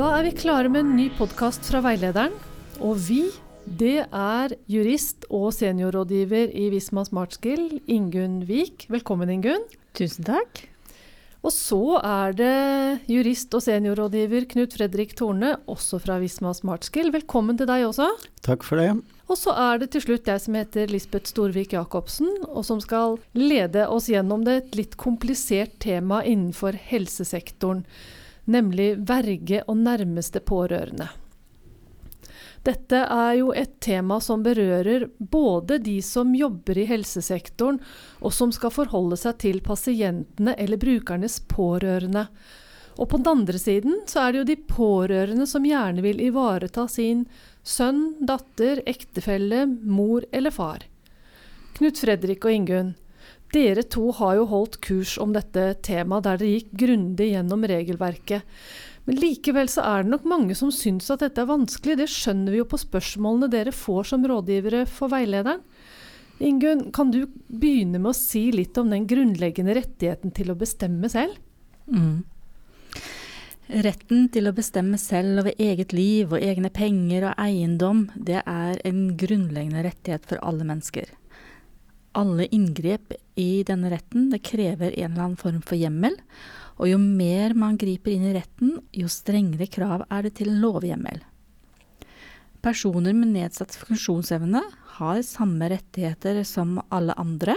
Da er vi klare med en ny podkast fra veilederen. Og vi, det er jurist og seniorrådgiver i Visma Smartskill, Ingunn Vik. Velkommen, Ingunn. Tusen takk. Og så er det jurist og seniorrådgiver Knut Fredrik Torne, også fra Visma Smartskill. Velkommen til deg også. Takk for det. Og så er det til slutt jeg som heter Lisbeth Storvik Jacobsen, og som skal lede oss gjennom det et litt komplisert tema innenfor helsesektoren, nemlig verge og nærmeste pårørende. Dette er jo et tema som berører både de som jobber i helsesektoren, og som skal forholde seg til pasientene eller brukernes pårørende. Og på den andre siden så er det jo de pårørende som gjerne vil ivareta sin sønn, datter, ektefelle, mor eller far. Knut Fredrik og Ingunn, dere to har jo holdt kurs om dette temaet der dere gikk grundig gjennom regelverket. Men likevel så er det nok mange som syns at dette er vanskelig. Det skjønner vi jo på spørsmålene dere får som rådgivere for veilederen. Ingunn, kan du begynne med å si litt om den grunnleggende rettigheten til å bestemme selv? Mm. Retten til å bestemme selv over eget liv og egne penger og eiendom, det er en grunnleggende rettighet for alle mennesker. Alle inngrep i denne retten det krever en eller annen form for hjemmel, og jo mer man griper inn i retten, jo strengere krav er det til lovhjemmel. Personer med nedsatt funksjonsevne har samme rettigheter som alle andre,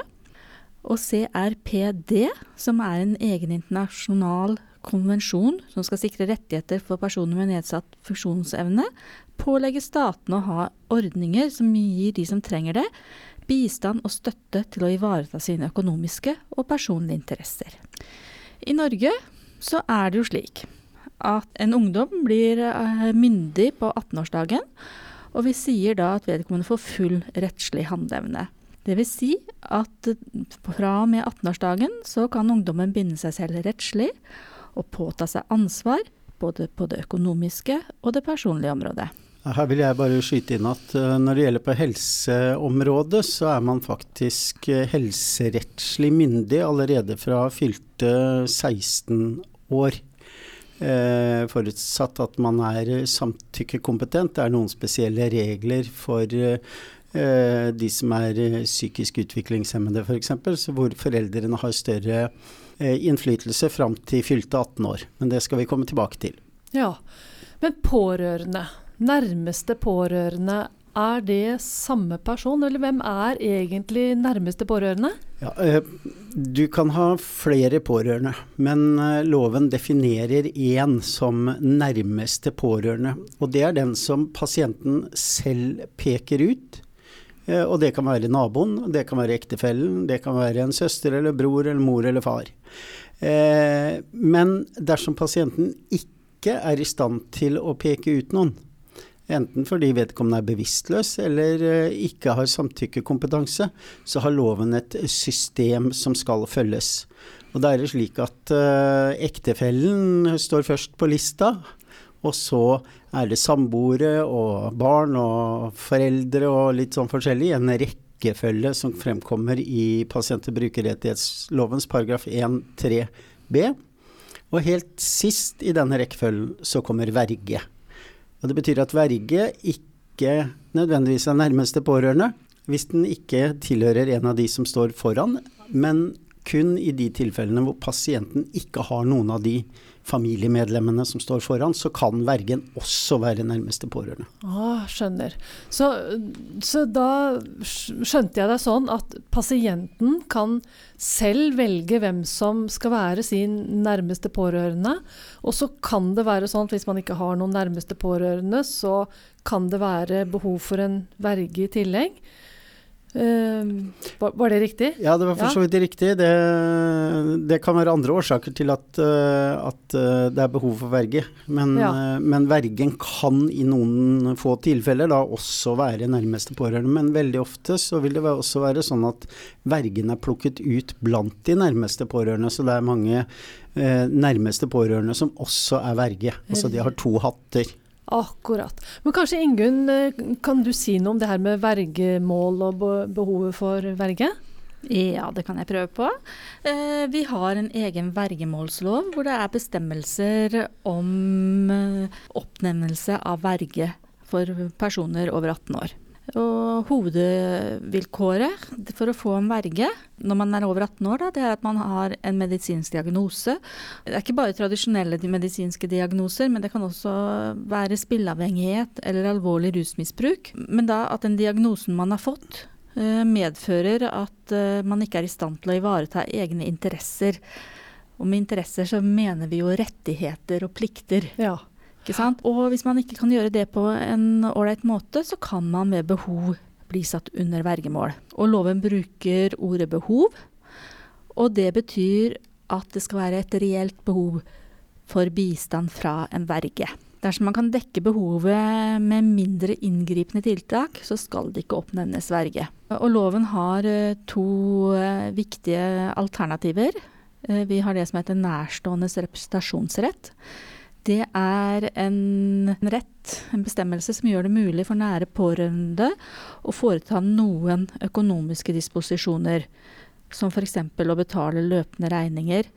og CRPD, som er en egen internasjonal konvensjon som skal sikre rettigheter for personer med nedsatt funksjonsevne, pålegger statene å ha ordninger som gir de som trenger det, bistand og støtte til å ivareta sine økonomiske og personlige interesser. I Norge så er det jo slik at en ungdom blir eh, myndig på 18-årsdagen, og vi sier da at vedkommende får full rettslig handleevne. Dvs. Si at fra og med 18-årsdagen så kan ungdommen binde seg selv rettslig og påta seg ansvar både på det økonomiske og det personlige området. Her vil jeg bare skyte inn at uh, når det gjelder på helseområdet, så er man faktisk uh, helserettslig myndig allerede fra fylte 16 år. Eh, forutsatt at man er samtykkekompetent. Det er noen spesielle regler for de som er psykisk utviklingshemmede f.eks., hvor foreldrene har større innflytelse fram til fylte 18 år. Men det skal vi komme tilbake til. Ja, men pårørende nærmeste pårørende, er det samme person, eller hvem er egentlig nærmeste pårørende? Ja, eh, du kan ha flere pårørende, men eh, loven definerer én som nærmeste pårørende. Og det er den som pasienten selv peker ut. Eh, og det kan være naboen, det kan være ektefellen, det kan være en søster eller bror eller mor eller far. Men dersom pasienten ikke er i stand til å peke ut noen, enten fordi vedkommende er bevisstløs eller eh, ikke har samtykkekompetanse, så har loven et system som skal følges. Og da er det slik at uh, ektefellen står først på lista, og så er det samboere og barn og foreldre og litt sånn forskjellig en rekkefølge som fremkommer i pasient- og brukerrettighetslovens paragraf 1-3 b. Og helt sist i denne rekkefølgen så kommer verge. Og Det betyr at verge ikke nødvendigvis er nærmeste pårørende hvis den ikke tilhører en av de som står foran, men kun i de tilfellene hvor pasienten ikke har noen av de familiemedlemmene som står foran, så kan vergen også være nærmeste pårørende. Ah, skjønner. Så, så, da skjønte jeg det sånn at pasienten kan selv velge hvem som skal være sin nærmeste pårørende. Og så kan det være sånn at hvis man ikke har noen nærmeste pårørende, så kan det være behov for en verge i tillegg. Uh, var, det riktig? Ja, det var for så vidt riktig. Det, det, kan være andre årsaker til at, uh, at uh, det er behov for verge. Men, ja. Eh, men, vergen kan i noen få tilfeller da også være nærmeste pårørende. Men veldig ofte så vil det også være sånn at vergen er plukket ut blant de nærmeste pårørende. Så det er mange nærmeste pårørende som også er verge. Altså de har to hatter. Akkurat. Men kanskje Ingunn, eh, kan du si noe om det her med vergemål og behovet for verge? Ja, det kan jeg prøve på. Eh, vi har en egen vergemålslov hvor det er bestemmelser om eh, oppnevnelse av verge for personer over 18 år. Og hovedvilkåret for å få en verge når man er over 18 år, da, det er at man har en medisinsk diagnose. Det er ikke bare tradisjonelle medisinske diagnoser, men det kan også være spilleavhengighet eller alvorlig rusmisbruk. Men da at den diagnosen man har fått, eh, medfører at eh, man ikke er i stand til å ivareta egne interesser. Og med interesser så mener vi jo rettigheter og plikter. Ja. Ikke sant? Og hvis man ikke kan gjøre det på en ålreit måte, så kan man ved behov bli satt under vergemål. Og loven bruker ordet behov, og det betyr at det skal være et reelt behov for bistand fra en verge. Dersom man kan dekke behovet med mindre inngripende tiltak, så skal det ikke oppnevnes verge. Og loven har eh, to eh, viktige alternativer. Eh, vi har det som heter nærståendes representasjonsrett. Det er en rett, en bestemmelse, som gjør det mulig for nære pårørende å foreta noen økonomiske disposisjoner, som f.eks. å betale løpende regninger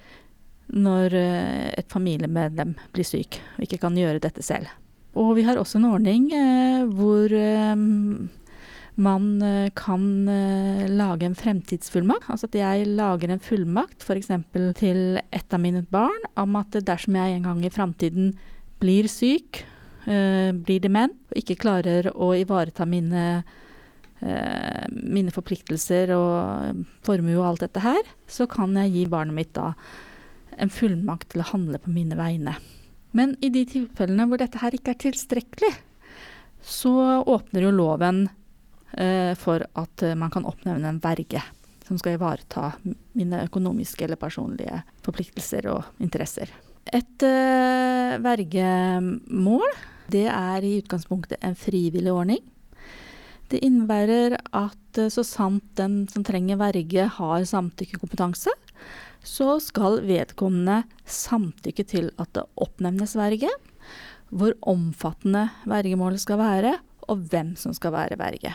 når eh, et familiemedlem blir syk og ikke kan gjøre dette selv. Og vi har også en ordning eh, hvor eh, man eh, kan eh, lage en fremtidsfullmakt. Altså at jeg lager en fullmakt f.eks. til et av mine barn om at dersom jeg en gang i framtiden blir syk, eh, blir dement og ikke klarer å ivareta mine, mine forpliktelser og formue og alt dette her, så kan jeg gi barnet mitt da en fullmakt til å handle på mine vegne. Men i de tilfellene hvor dette her ikke er tilstrekkelig, så åpner jo loven for at eh, man kan oppnevne en verge som skal ivareta mine økonomiske eller personlige forpliktelser og interesser. Et uh, vergemål det er i utgangspunktet en frivillig ordning. Det innebærer at så sant den som trenger verge har samtykkekompetanse, så skal vedkommende samtykke til at det oppnevnes verge, hvor omfattende vergemålet skal være, og hvem som skal være verge.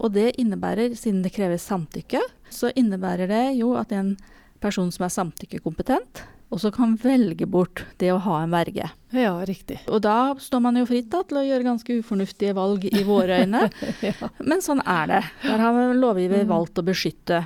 Og det innebærer, siden det kreves samtykke, så innebærer det jo at en person som er samtykkekompetent, også kan velge bort det å ha en verge. Ja, riktig. Og da står man jo fritt da, til å gjøre ganske ufornuftige valg i våre øyne. ja. Men sånn er det. Der har lovgiver mm. valgt å beskytte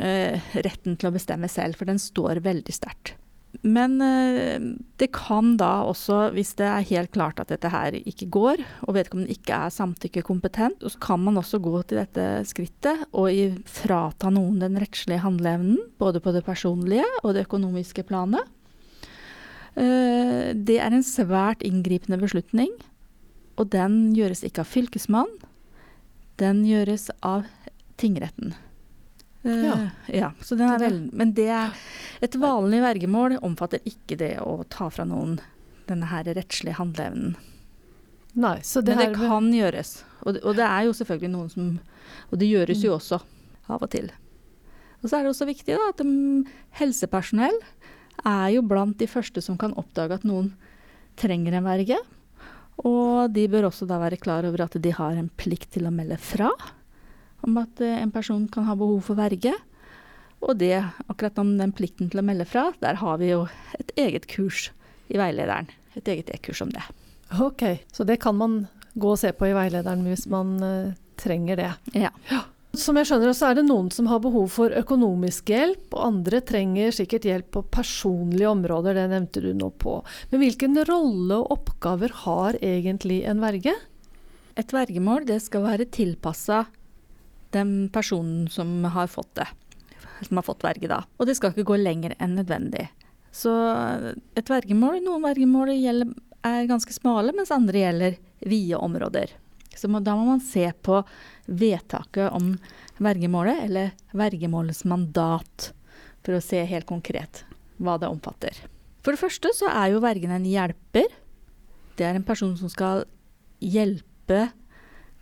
eh, retten til å bestemme selv, for den står veldig sterkt. Men eh, det kan da også, hvis det er helt klart at dette her ikke går, og vedkommende ikke er samtykkekompetent, så kan man også gå til dette skrittet og frata noen den rettslige handleevnen, både på det personlige og det økonomiske planet. Eh, det er en svært inngripende beslutning, og den gjøres ikke av fylkesmann, den gjøres av tingretten. Ja. Uh, ja vel, men det er, et vanlig vergemål omfatter ikke det å ta fra noen denne her rettslige handleevnen. Nei, men det kan gjøres. Og det, og det, er jo selvfølgelig noen som Og det gjøres jo mm. også av og til. Og så er det også viktig da, at de, helsepersonell er jo blant de første som kan oppdage at noen trenger en verge. Og de bør også da være klar over at de har en plikt til å melde fra om at eh, en person kan ha behov for verge. Og det, akkurat om den plikten til å melde fra, der har vi jo et eget kurs i veilederen. Et eget e-kurs om det. Ok, så det kan man gå og se på i veilederen hvis man uh, trenger det. Ja. ja. Som jeg skjønner, så er det noen som har behov for økonomisk hjelp, og andre trenger sikkert hjelp på personlige områder, det nevnte du nå på. Men hvilken rolle og oppgaver har egentlig en verge? Et vergemål det skal være tilpassa den personen som har fått det. Som har fått verget, da. Og det skal ikke gå lenger enn nødvendig. Så et vergemål, noen vergemål gjelder, er ganske smale, mens andre gjelder vide områder. Så da må man se på vedtaket om vergemålet, eller vergemålets mandat, for å se helt konkret hva det omfatter. For det første så er jo vergen en hjelper. Det er en person som skal hjelpe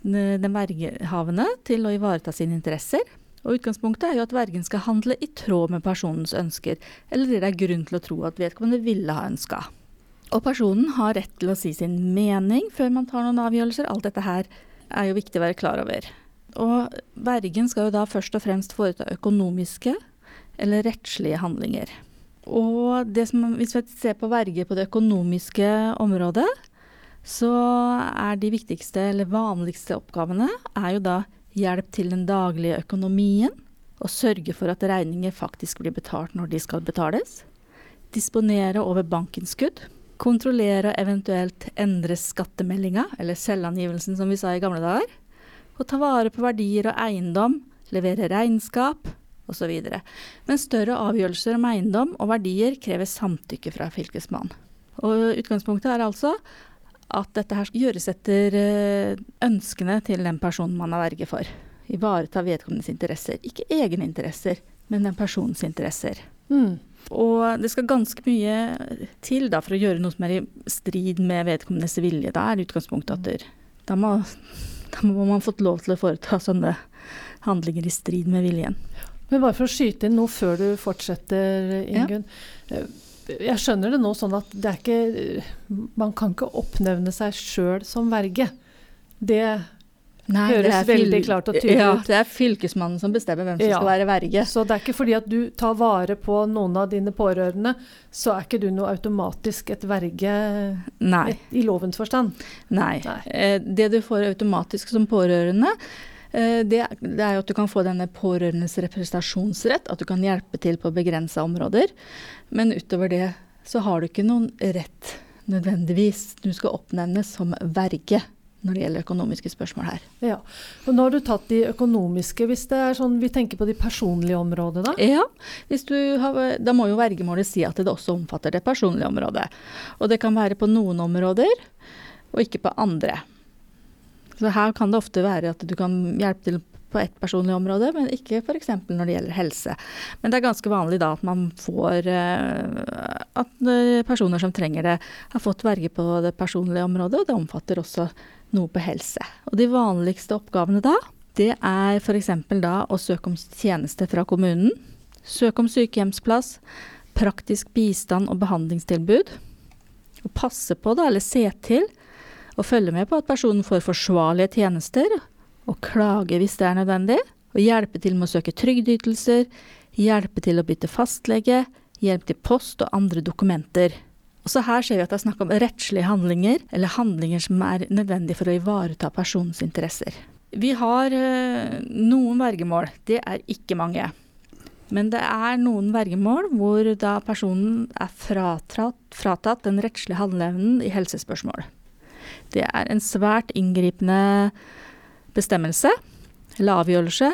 den vergehavende til å ivareta sine interesser. Og Utgangspunktet er jo at vergen skal handle i tråd med personens ønsker, eller det er grunn til å tro at vedkommende ville ha ønska. Og personen har rett til å si sin mening før man tar noen avgjørelser. Alt dette her er jo viktig å være klar over. Og vergen skal jo da først og fremst foreta økonomiske eller rettslige handlinger. Og som, hvis vi ser på verge på det økonomiske området, så er de viktigste eller vanligste oppgavene er jo da hjelp til den daglige økonomien, og sørge for at regninger faktisk blir betalt når de skal betales. Disponere over bankinnskudd. Kontrollere og eventuelt endre skattemeldinga, eller selvangivelsen som vi sa i gamle dager. Og ta vare på verdier og eiendom, levere regnskap osv. Men større avgjørelser om eiendom og verdier krever samtykke fra fylkesmannen. Og utgangspunktet er altså at dette her skal gjøres etter eh, ønskene til den personen man er verge for. Ivareta vedkommendes interesser. Ikke egne interesser, men den personens interesser. Mm. Og det skal ganske mye til da, for å gjøre noe som er i strid med vedkommendes vilje. Da er utgangspunktet at da må, da må man fått lov til å foreta sånne handlinger i strid med viljen. Men bare for å skyte inn noe før du fortsetter, Ingunn. Ja. Jeg skjønner det nå sånn at det er ikke Man kan ikke oppnevne seg sjøl som verge. Det Nei, høres det veldig klart og tydelig ut. Ja, det er fylkesmannen som bestemmer hvem som ja, skal være verge. Så det er ikke fordi at du tar vare på noen av dine pårørende, så er ikke du noe automatisk et verge et, i lovens forstand? Nei. Nei. Eh, det du får automatisk som pårørende, det, det, er jo at du kan få denne pårørendes representasjonsrett, at du kan hjelpe til på begrensa områder. Men utover det så har du ikke noen rett nødvendigvis. Du skal oppnevnes som verge når det gjelder økonomiske spørsmål her. Ja, og Nå har du tatt de økonomiske. Hvis det er sånn vi tenker på de personlige områdene, da? Ja, har, da må jo vergemålet si at det også omfatter det personlige området. Og det kan være på noen områder, og ikke på andre. Så her kan det ofte være at du kan hjelpe til på ett personlig område, men ikke f.eks. når det gjelder helse. Men det er ganske vanlig da at man får eh, At eh, personer som trenger det, har fått verge på det personlige området, og det omfatter også noe på helse. Og de vanligste oppgavene da, det er f.eks. da å søke om tjeneste fra kommunen, søke om sykehjemsplass, praktisk bistand og behandlingstilbud, og passe på da, eller se til og følge med på at personen får forsvarlige tjenester, og klage hvis det er nødvendig, og hjelpe til med å søke trygdeytelser, hjelpe til å bytte fastlege, hjelp til post og andre dokumenter. Også her ser vi at det er snakk om rettslige handlinger, eller handlinger som er nødvendige for å ivareta personens interesser. Vi har øh, noen vergemål, det er ikke mange. Men det er noen vergemål hvor da personen er fratatt, fratatt den rettslige handleevnen i helsespørsmål. Det er en svært inngripende bestemmelse, eller avgjørelse,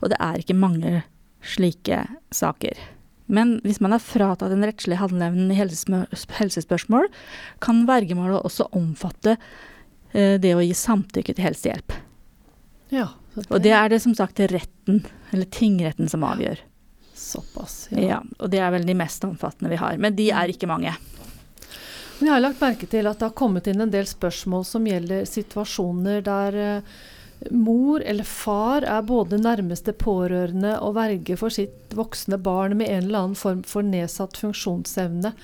og det er ikke mange slike saker. Men hvis man er fratatt den rettslige handleevnen i helsespørsmål, kan vergemålet også omfatte eh, det å gi samtykke til helsehjelp. Ja, det... Og det er det som sagt retten, eller tingretten, som avgjør. Såpass, ja. ja. Og det er vel de mest omfattende vi har. Men de er ikke mange. Men jeg har lagt merke til at det har kommet inn en del spørsmål som gjelder situasjoner der eh, mor eller far er både nærmeste pårørende og verge for sitt voksne barn med en eller annen form for nedsatt funksjonsevne.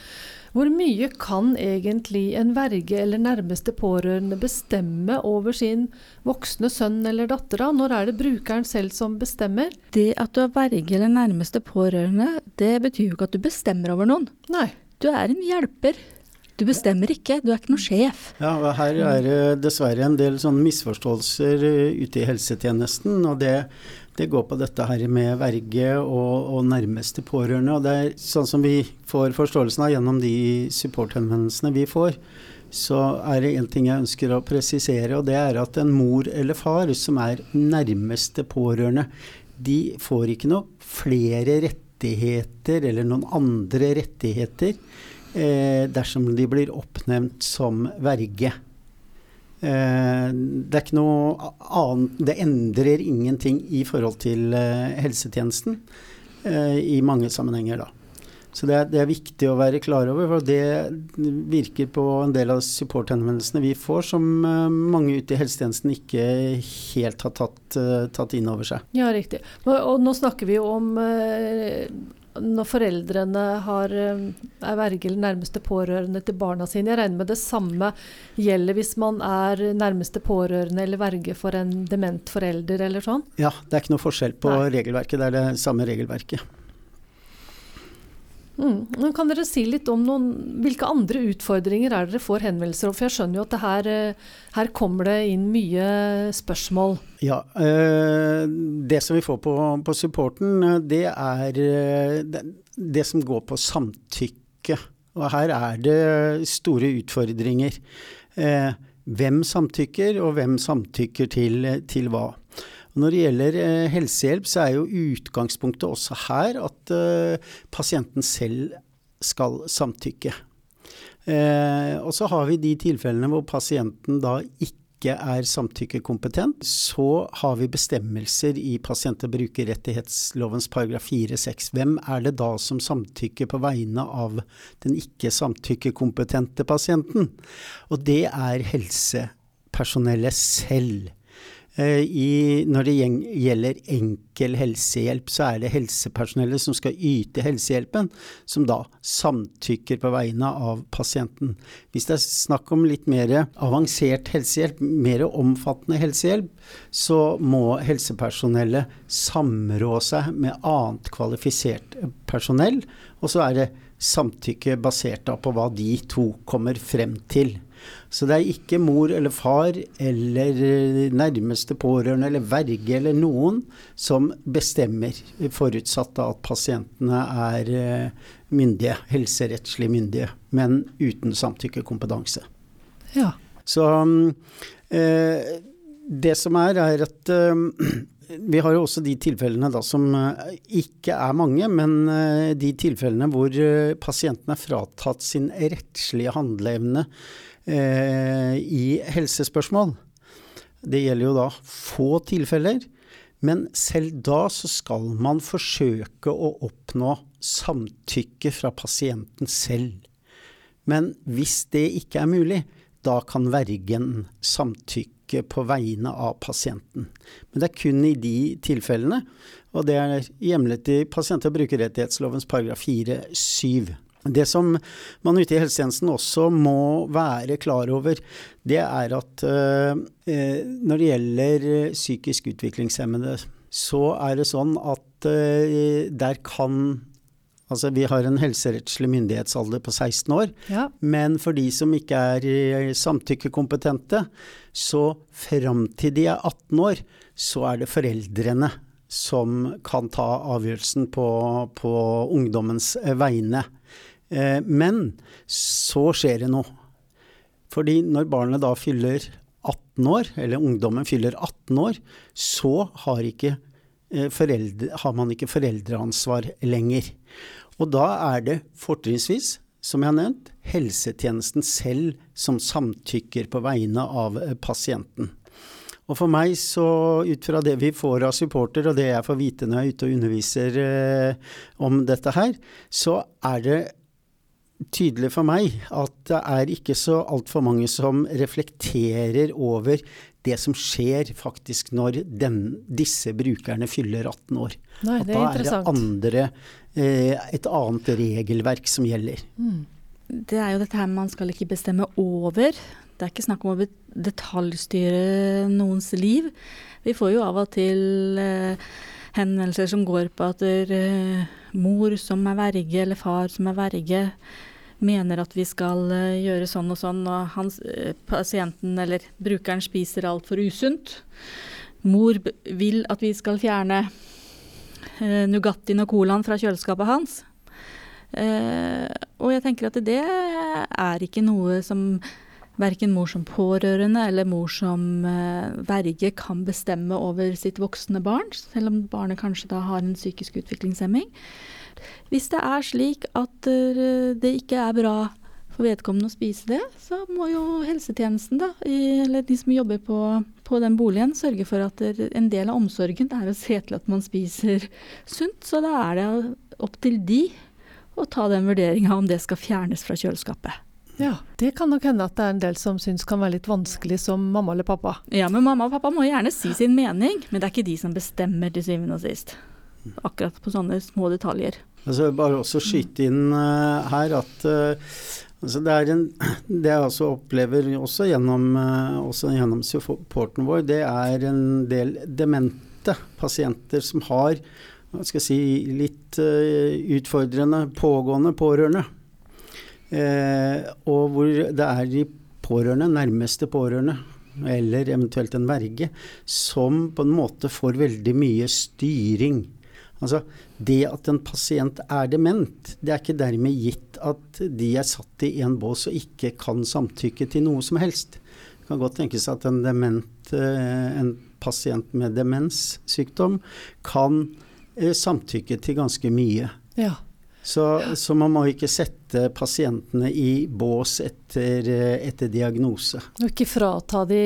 Hvor mye kan egentlig en verge eller nærmeste pårørende bestemme over sin voksne sønn eller datter? da? Når er det brukeren selv som bestemmer? Det at du er verge eller nærmeste pårørende, det betyr jo ikke at du bestemmer over noen. Nei. Du er en hjelper. Du bestemmer ikke, du er ikke noe sjef. Ja, Her er det dessverre en del sånne misforståelser eh, ute i helsetjenesten. og det, det går på dette her med verge og, og, nærmeste pårørende. og det er Sånn som vi får forståelsen av gjennom de supporthenvendelsene vi får, så er det én ting jeg ønsker å presisere, og det er at en mor eller far som er nærmeste pårørende, de får ikke noe flere rettigheter eller noen andre rettigheter eh, dersom de blir oppnevnt som verge. Eh, det er ikke noe annet Det endrer ingenting i forhold til eh, helsetjenesten eh, i mange sammenhenger, da. Så det er, det er, viktig å være klar over, for det virker på en del av supporthenvendelsene vi får, som uh, mange ute i helsetjenesten ikke helt har tatt, uh, tatt inn over seg. Ja, riktig. Og, nå snakker vi jo om når foreldrene har, eh, er verge eller nærmeste pårørende til barna sine. Jeg regner med det samme gjelder hvis man er nærmeste pårørende eller verge for en dement forelder eller sånn? Ja, det er ikke noe forskjell på Nei. regelverket. Det er det samme regelverket. Mm. Kan dere si litt om noen, hvilke andre utfordringer er dere får henvendelser om? For jeg skjønner jo at her, eh, her kommer det inn mye spørsmål. Ja, eh, det som vi får på, på supporten, eh, det er det, som går på samtykke. Og her er det store utfordringer. Hvem samtykker, og hvem samtykker til, til hva. Når det gjelder eh, helsehjelp, så er jo utgangspunktet også her at eh, pasienten selv skal samtykke. Eh, og så har vi de tilfellene hvor pasienten da ikke er samtykkekompetent. Så har vi bestemmelser i pasient- og brukerrettighetslovens paragraf 4-6. Hvem er det da som samtykker på vegne av den ikke samtykkekompetente pasienten? Og det er helsepersonellet selv. Eh, I, når det gjelder enkel helsehjelp, så er det helsepersonellet som skal yte helsehjelpen, som da samtykker på vegne av pasienten. Hvis det er snakk om litt mer avansert helsehjelp, mer omfattende helsehjelp, så må helsepersonellet samrå seg med annet kvalifisert personell, og så er det samtykke basert på hva de to kommer frem til. Så det er ikke mor eller far eller eh, nærmeste pårørende eller verge eller noen som bestemmer, forutsatt at pasientene er eh, myndige, helserettslig myndige, men uten samtykkekompetanse. Ja. Så eh, det som er, er at eh, vi har jo også de tilfellene da som eh, ikke er mange, men de tilfellene hvor pasienten er fratatt sin rettslige handleevne i helsespørsmål. Det gjelder jo da få tilfeller, men selv da så skal man forsøke å oppnå samtykke fra pasienten selv. Men hvis det ikke er mulig, da kan vergen samtykke på vegne av pasienten. Men det er kun i de tilfellene, og det er hjemlet i pasient- og brukerrettighetslovens paragraf 4-7. Det som man ute i helsetjenesten også må være klar over, det er at øh, når det gjelder psykisk utviklingshemmede, så er det sånn at øh, der kan Altså vi har en helserettslig myndighetsalder på 16 år, ja. men for de som ikke er samtykkekompetente, så fram til de er 18 år, så er det foreldrene som kan ta avgjørelsen på, på ungdommens vegne. Eh, men så skjer det noe. Fordi når barnet da fyller 18 år, eller ungdommen fyller 18 år, så har, ikke, eh, foreldre, har man ikke foreldreansvar lenger. Og da er det fortrinnsvis, som jeg har nevnt, helsetjenesten selv som samtykker på vegne av eh, pasienten. Og for meg, så ut fra det vi får av supporter, og det jeg får vite når jeg er ute og underviser eh, om dette her, så er det tydelig for meg at det er ikke så altfor mange som reflekterer over det som skjer faktisk når den, disse brukerne fyller 18 år. Nei, At det er da er det andre, eh, et annet regelverk som gjelder. Mm. Det er jo dette her man skal ikke bestemme over. Det er ikke snakk om å detaljstyre noens liv. Vi får jo av og til eh, henvendelser som går på at eh, mor som er verge, eller far som er verge, mener at vi skal eh, gjøre sånn og sånn, og hans, eh, pasienten eller brukeren spiser altfor usunt. Mor vil at vi skal fjerne eh, Nugattien og Colaen fra kjøleskapet hans. Eh, og jeg tenker at det er ikke noe som verken mor som pårørende eller mor som eh, verge kan bestemme over sitt voksne barn, selv om barnet kanskje da har en psykisk utviklingshemming. Hvis det er slik at det ikke er bra for vedkommende å spise det, så må jo helsetjenesten, da, eller de som jobber på, på den boligen, sørge for at en del av omsorgen er å se til at man spiser sunt. Så da er det opp til de å ta den vurderinga om det skal fjernes fra kjøleskapet. Ja, det kan nok hende at det er en del som syns kan være litt vanskelig som mamma eller pappa. Ja, men mamma og pappa må gjerne si sin mening, men det er ikke de som bestemmer til syvende og sist. Akkurat på sånne små detaljer. Altså bare også skyte inn uh, her at uh, altså det, er en, det jeg også opplever også gjennom, uh, også gjennom supporten vår, det er en del demente pasienter som har hva skal jeg si, litt utfordrende pågående pårørende. Og hvor det er de pårørende, nærmeste pårørende, eller eventuelt en verge, som på en måte får veldig mye styring Altså, det at en pasient er dement, det er ikke dermed gitt at de er satt i en bås og ikke kan samtykke til noe som helst. Det kan godt tenkes at en, dement, eh, en pasient med demenssykdom kan eh, samtykke til ganske mye. Ja. Så, så, man må ikke sette pasientene i bås etter, etter diagnose. Og ikke frata de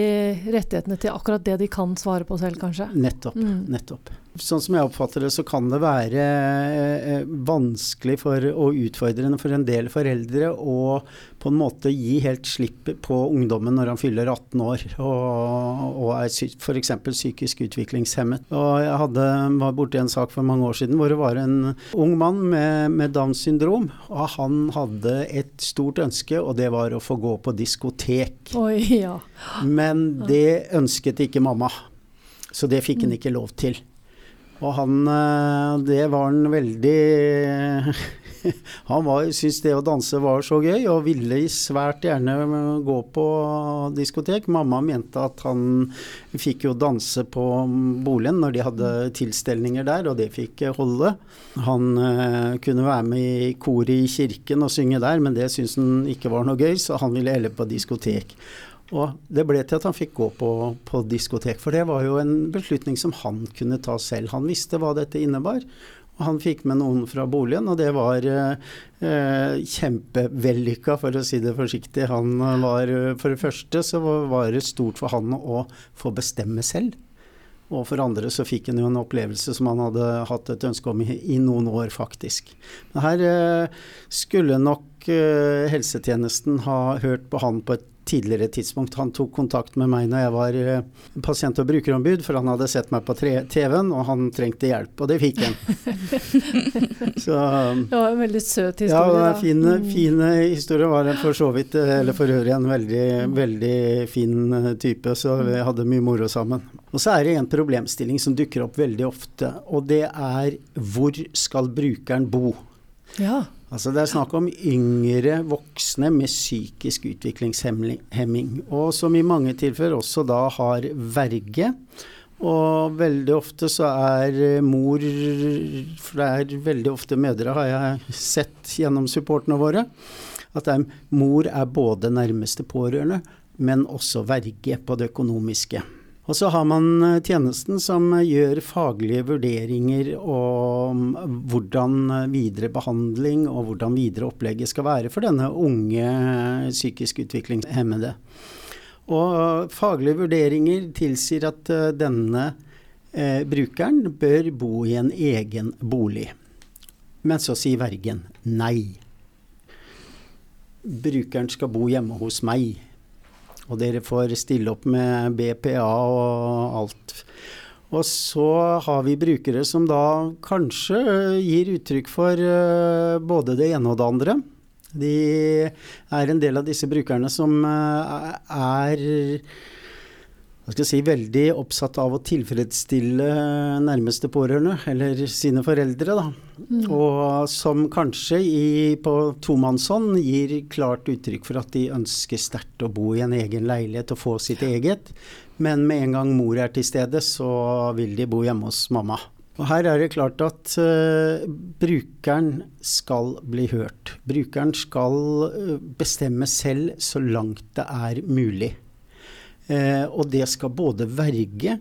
rettighetene til akkurat det de kan svare på selv, kanskje? Nettopp. Mm. nettopp sånn som jeg oppfatter det, så kan det være eh, vanskelig for, og utfordrende for en del foreldre å på en måte gi helt slipp på ungdommen når han fyller 18 år og, og er f.eks. psykisk utviklingshemmet. Og jeg hadde, var borti en sak for mange år siden hvor det var en ung mann med, med Downs syndrom. Og han hadde et stort ønske, og det var å få gå på diskotek. Oi, ja. Men det ønsket ikke mamma. Så det fikk han mm. ikke lov til. Og han eh, Det var han veldig Han syntes det å danse var så gøy, og ville svært gjerne gå på diskotek. Mamma mente at han fikk jo danse på boligen når de hadde tilstelninger der, og det fikk holde. Han eh, kunne være med i koret i kirken og synge der, men det syntes han ikke var noe gøy, så han ville heller på diskotek. Og det ble til at han fikk gå på, på, diskotek, for det var jo en beslutning som han kunne ta selv. Han visste hva dette innebar. Han fikk med noen fra boligen, og det var eh, kjempevellykka, for å si det forsiktig. Han var, For det første så var det stort for han å få bestemme selv. Og for andre så fikk han jo en opplevelse som han hadde hatt et ønske om i, i noen år, faktisk. Men her eh, skulle nok eh, helsetjenesten ha hørt på han på et tidligere tidspunkt. Han tok kontakt med meg når jeg var eh, pasient- og brukerombud, for han hadde sett meg på TV-en, og han trengte hjelp, og det fikk han. så, det var en veldig søt historie. Ja, den fine, mm. fine historie var for så vidt, eh, eller for øvrig en veldig, veldig fin eh, type, så vi hadde mye moro sammen. Og så er det en problemstilling som dukker opp veldig ofte, og det er hvor skal brukeren bo? Ja. Altså Det er snakk om yngre voksne med psykisk utviklingshemming, og som i mange tilfeller også da har verge. Og veldig ofte så er mor For det er veldig ofte mødre, har jeg sett gjennom supportene våre, at mor er både nærmeste pårørende, men også verge på det økonomiske. Og så har man eh, tjenesten som gjør faglige vurderinger om hvordan eh, videre behandling og hvordan videre opplegget skal være for denne unge psykisk utviklingshemmede. Og faglige vurderinger tilsier at eh, denne eh, brukeren bør bo i en egen bolig. Men så sier vergen nei. Brukeren skal bo hjemme hos meg. Og dere får stille opp med BPA og alt. Og så har vi brukere som da kanskje gir uttrykk for uh, både det ene og det andre. De er en del av disse brukerne som uh, er hva skal jeg si, veldig oppsatt av å tilfredsstille nærmeste pårørende, eller sine foreldre. da. Mm. Og som kanskje i, på tomannshånd gir klart uttrykk for at de ønsker sterkt å bo i en egen leilighet og få sitt eget. Men med en gang mor er til stede, så vil de bo hjemme hos mamma. Og her er det klart at uh, brukeren skal bli hørt. Brukeren skal uh, bestemme selv så langt det er mulig. Eh, og det skal både verge,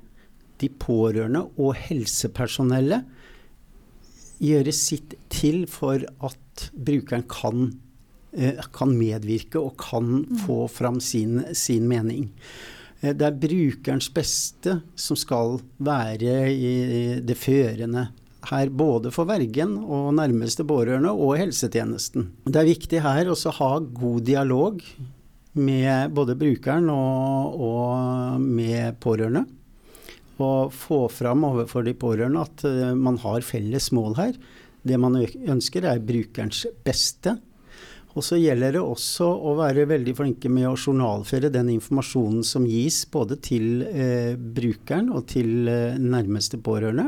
de pårørende og helsepersonellet gjøre sitt til for at brukeren kan, eh, kan medvirke og kan mm. få fram sin, sin mening. Eh, det er brukerens beste som skal være i det førende her, både for vergen og nærmeste pårørende og helsetjenesten. Det er viktig her også å ha god dialog med både brukeren og, og med pårørende. Og få fram overfor de pårørende at uh, man har felles mål her. Det man ønsker er brukerens beste. Og så gjelder det også å være veldig flinke med å journalføre den informasjonen som gis både til eh, brukeren og til eh, nærmeste pårørende.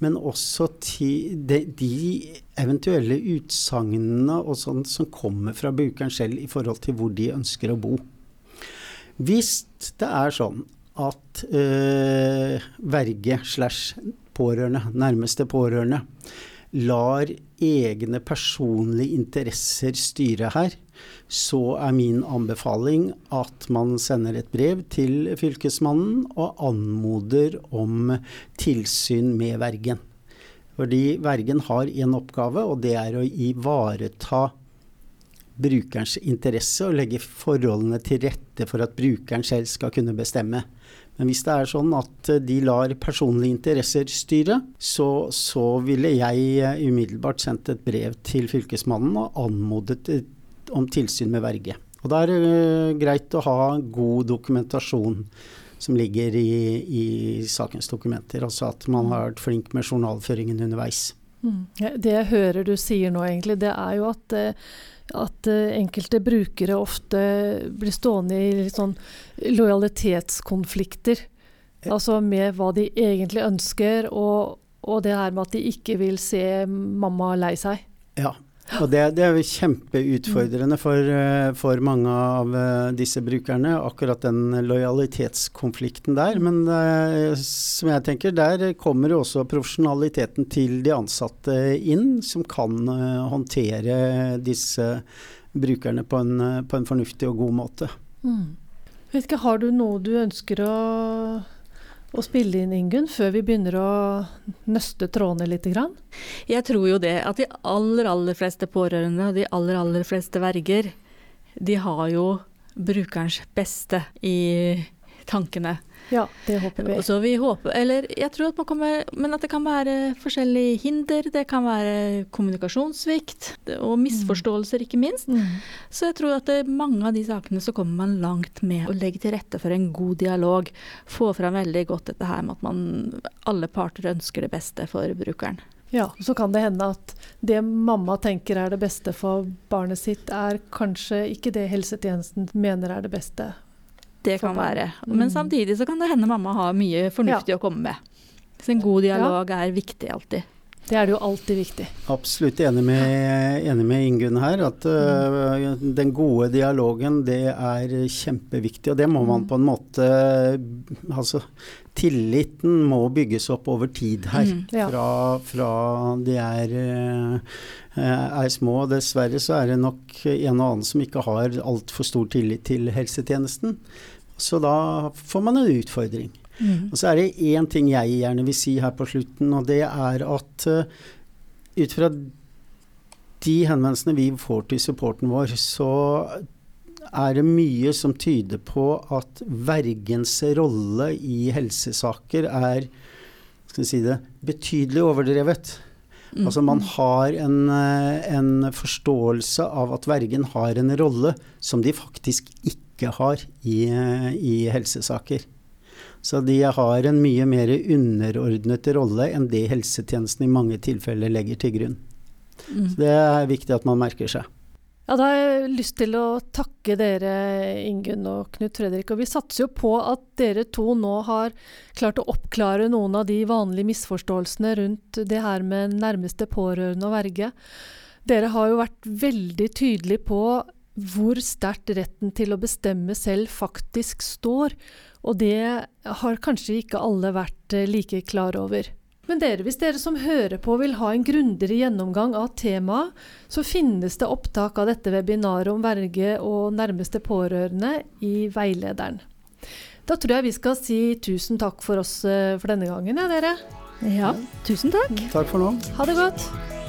Men også til de, de eventuelle utsagnene og sånt som kommer fra brukeren selv i forhold til hvor de ønsker å bo. Hvis det er sånn at øh, verge slash pårørende, nærmeste pårørende, lar egne personlige interesser styre her, så er min anbefaling at man sender et brev til Fylkesmannen og anmoder om tilsyn med vergen. Fordi vergen har en oppgave, og det er å ivareta brukerens interesse og legge forholdene til rette for at brukeren selv skal kunne bestemme. Men hvis det er sånn at de lar personlige interesser styre, så, så ville jeg umiddelbart sendt et brev til Fylkesmannen og anmodet om tilsyn med verge. Og da er det greit å ha god dokumentasjon som ligger i, i sakens dokumenter. Altså at man har vært flink med journalføringen underveis. Mm. Det jeg hører du sier nå, egentlig, det er jo at at uh, enkelte brukere ofte blir stående i litt sånn lojalitetskonflikter. Altså med hva de egentlig ønsker, og, og, det her med at de ikke vil se mamma lei seg. Ja, og det, det er kjempeutfordrende for, eh, for, mange av eh, disse brukerne, akkurat den lojalitetskonflikten der. Men uh, som jeg tenker, der kommer også profesjonaliteten til de ansatte inn, som kan håndtere disse brukerne på en, på en, fornuftig og god måte. Mm. Ikke, Har du noe du ønsker å å spille inn, Ingunn, før vi begynner å nøste trådene litt? Grann? Jeg tror jo det at de aller, aller fleste pårørende og de aller, aller fleste verger, de har jo brukerens beste i tankene. Ja, det håper vi. Så vi håper, eller jeg tror at man kommer, Men at det kan være forskjellige hinder. Det kan være kommunikasjonssvikt og misforståelser, ikke minst. Mm. Så jeg tror at det, mange av de sakene så kommer man langt med å legge til rette for en god dialog. Få fram veldig godt dette her med at man, alle parter ønsker det beste for brukeren. Ja, så kan det hende at det mamma tenker er det beste for barnet sitt, er kanskje ikke det helsetjenesten mener er det beste det kan være. Men mm. samtidig så kan det hende mamma har mye fornuftig ja. å komme med. Så en god dialog ja. er viktig alltid. Det er det jo alltid viktig. Absolutt enig med, enig med Ingunn her. At uh, den gode dialogen, det er kjempeviktig. Og det må man mm. på en måte Altså, tilliten må bygges opp over tid her. Mm, ja. fra, fra, de er, uh, er små. Dessverre så er det nok en og annen som ikke har altfor stor tillit til helsetjenesten. Så da får man en utfordring. Mm. Og så er det én ting jeg gjerne vil si her på slutten, og det er at uh, ut fra de henvendelsene vi får til supporten vår, så er det mye som tyder på at vergens rolle i helsesaker er si det, betydelig overdrevet. Mm. Altså man har en, eh, en, forståelse av at vergen har en rolle som de faktisk ikke har i, eh, i helsesaker. Så de har en mye mer underordnet rolle enn det helsetjenesten i mange tilfeller legger til grunn. Mm. Så det er viktig at man merker seg. Ja, Da har jeg lyst til å takke dere, Ingunn og Knut Fredrik. Og vi satser jo på at dere to nå har klart å oppklare noen av de vanlige misforståelsene rundt det her med nærmeste pårørende og verge. Dere har jo vært veldig tydelige på hvor sterkt retten til å bestemme selv faktisk står. Og det har kanskje ikke alle vært eh, like klar over. Men dere, hvis dere som hører på vil ha en grundigere gjennomgang av temaet, så finnes det opptak av dette webinaret om verge og nærmeste pårørende i veilederen. Da tror jeg vi skal si tusen takk for oss eh, for denne gangen, ja dere. Ja, tusen takk. Takk for nå. Ha det godt.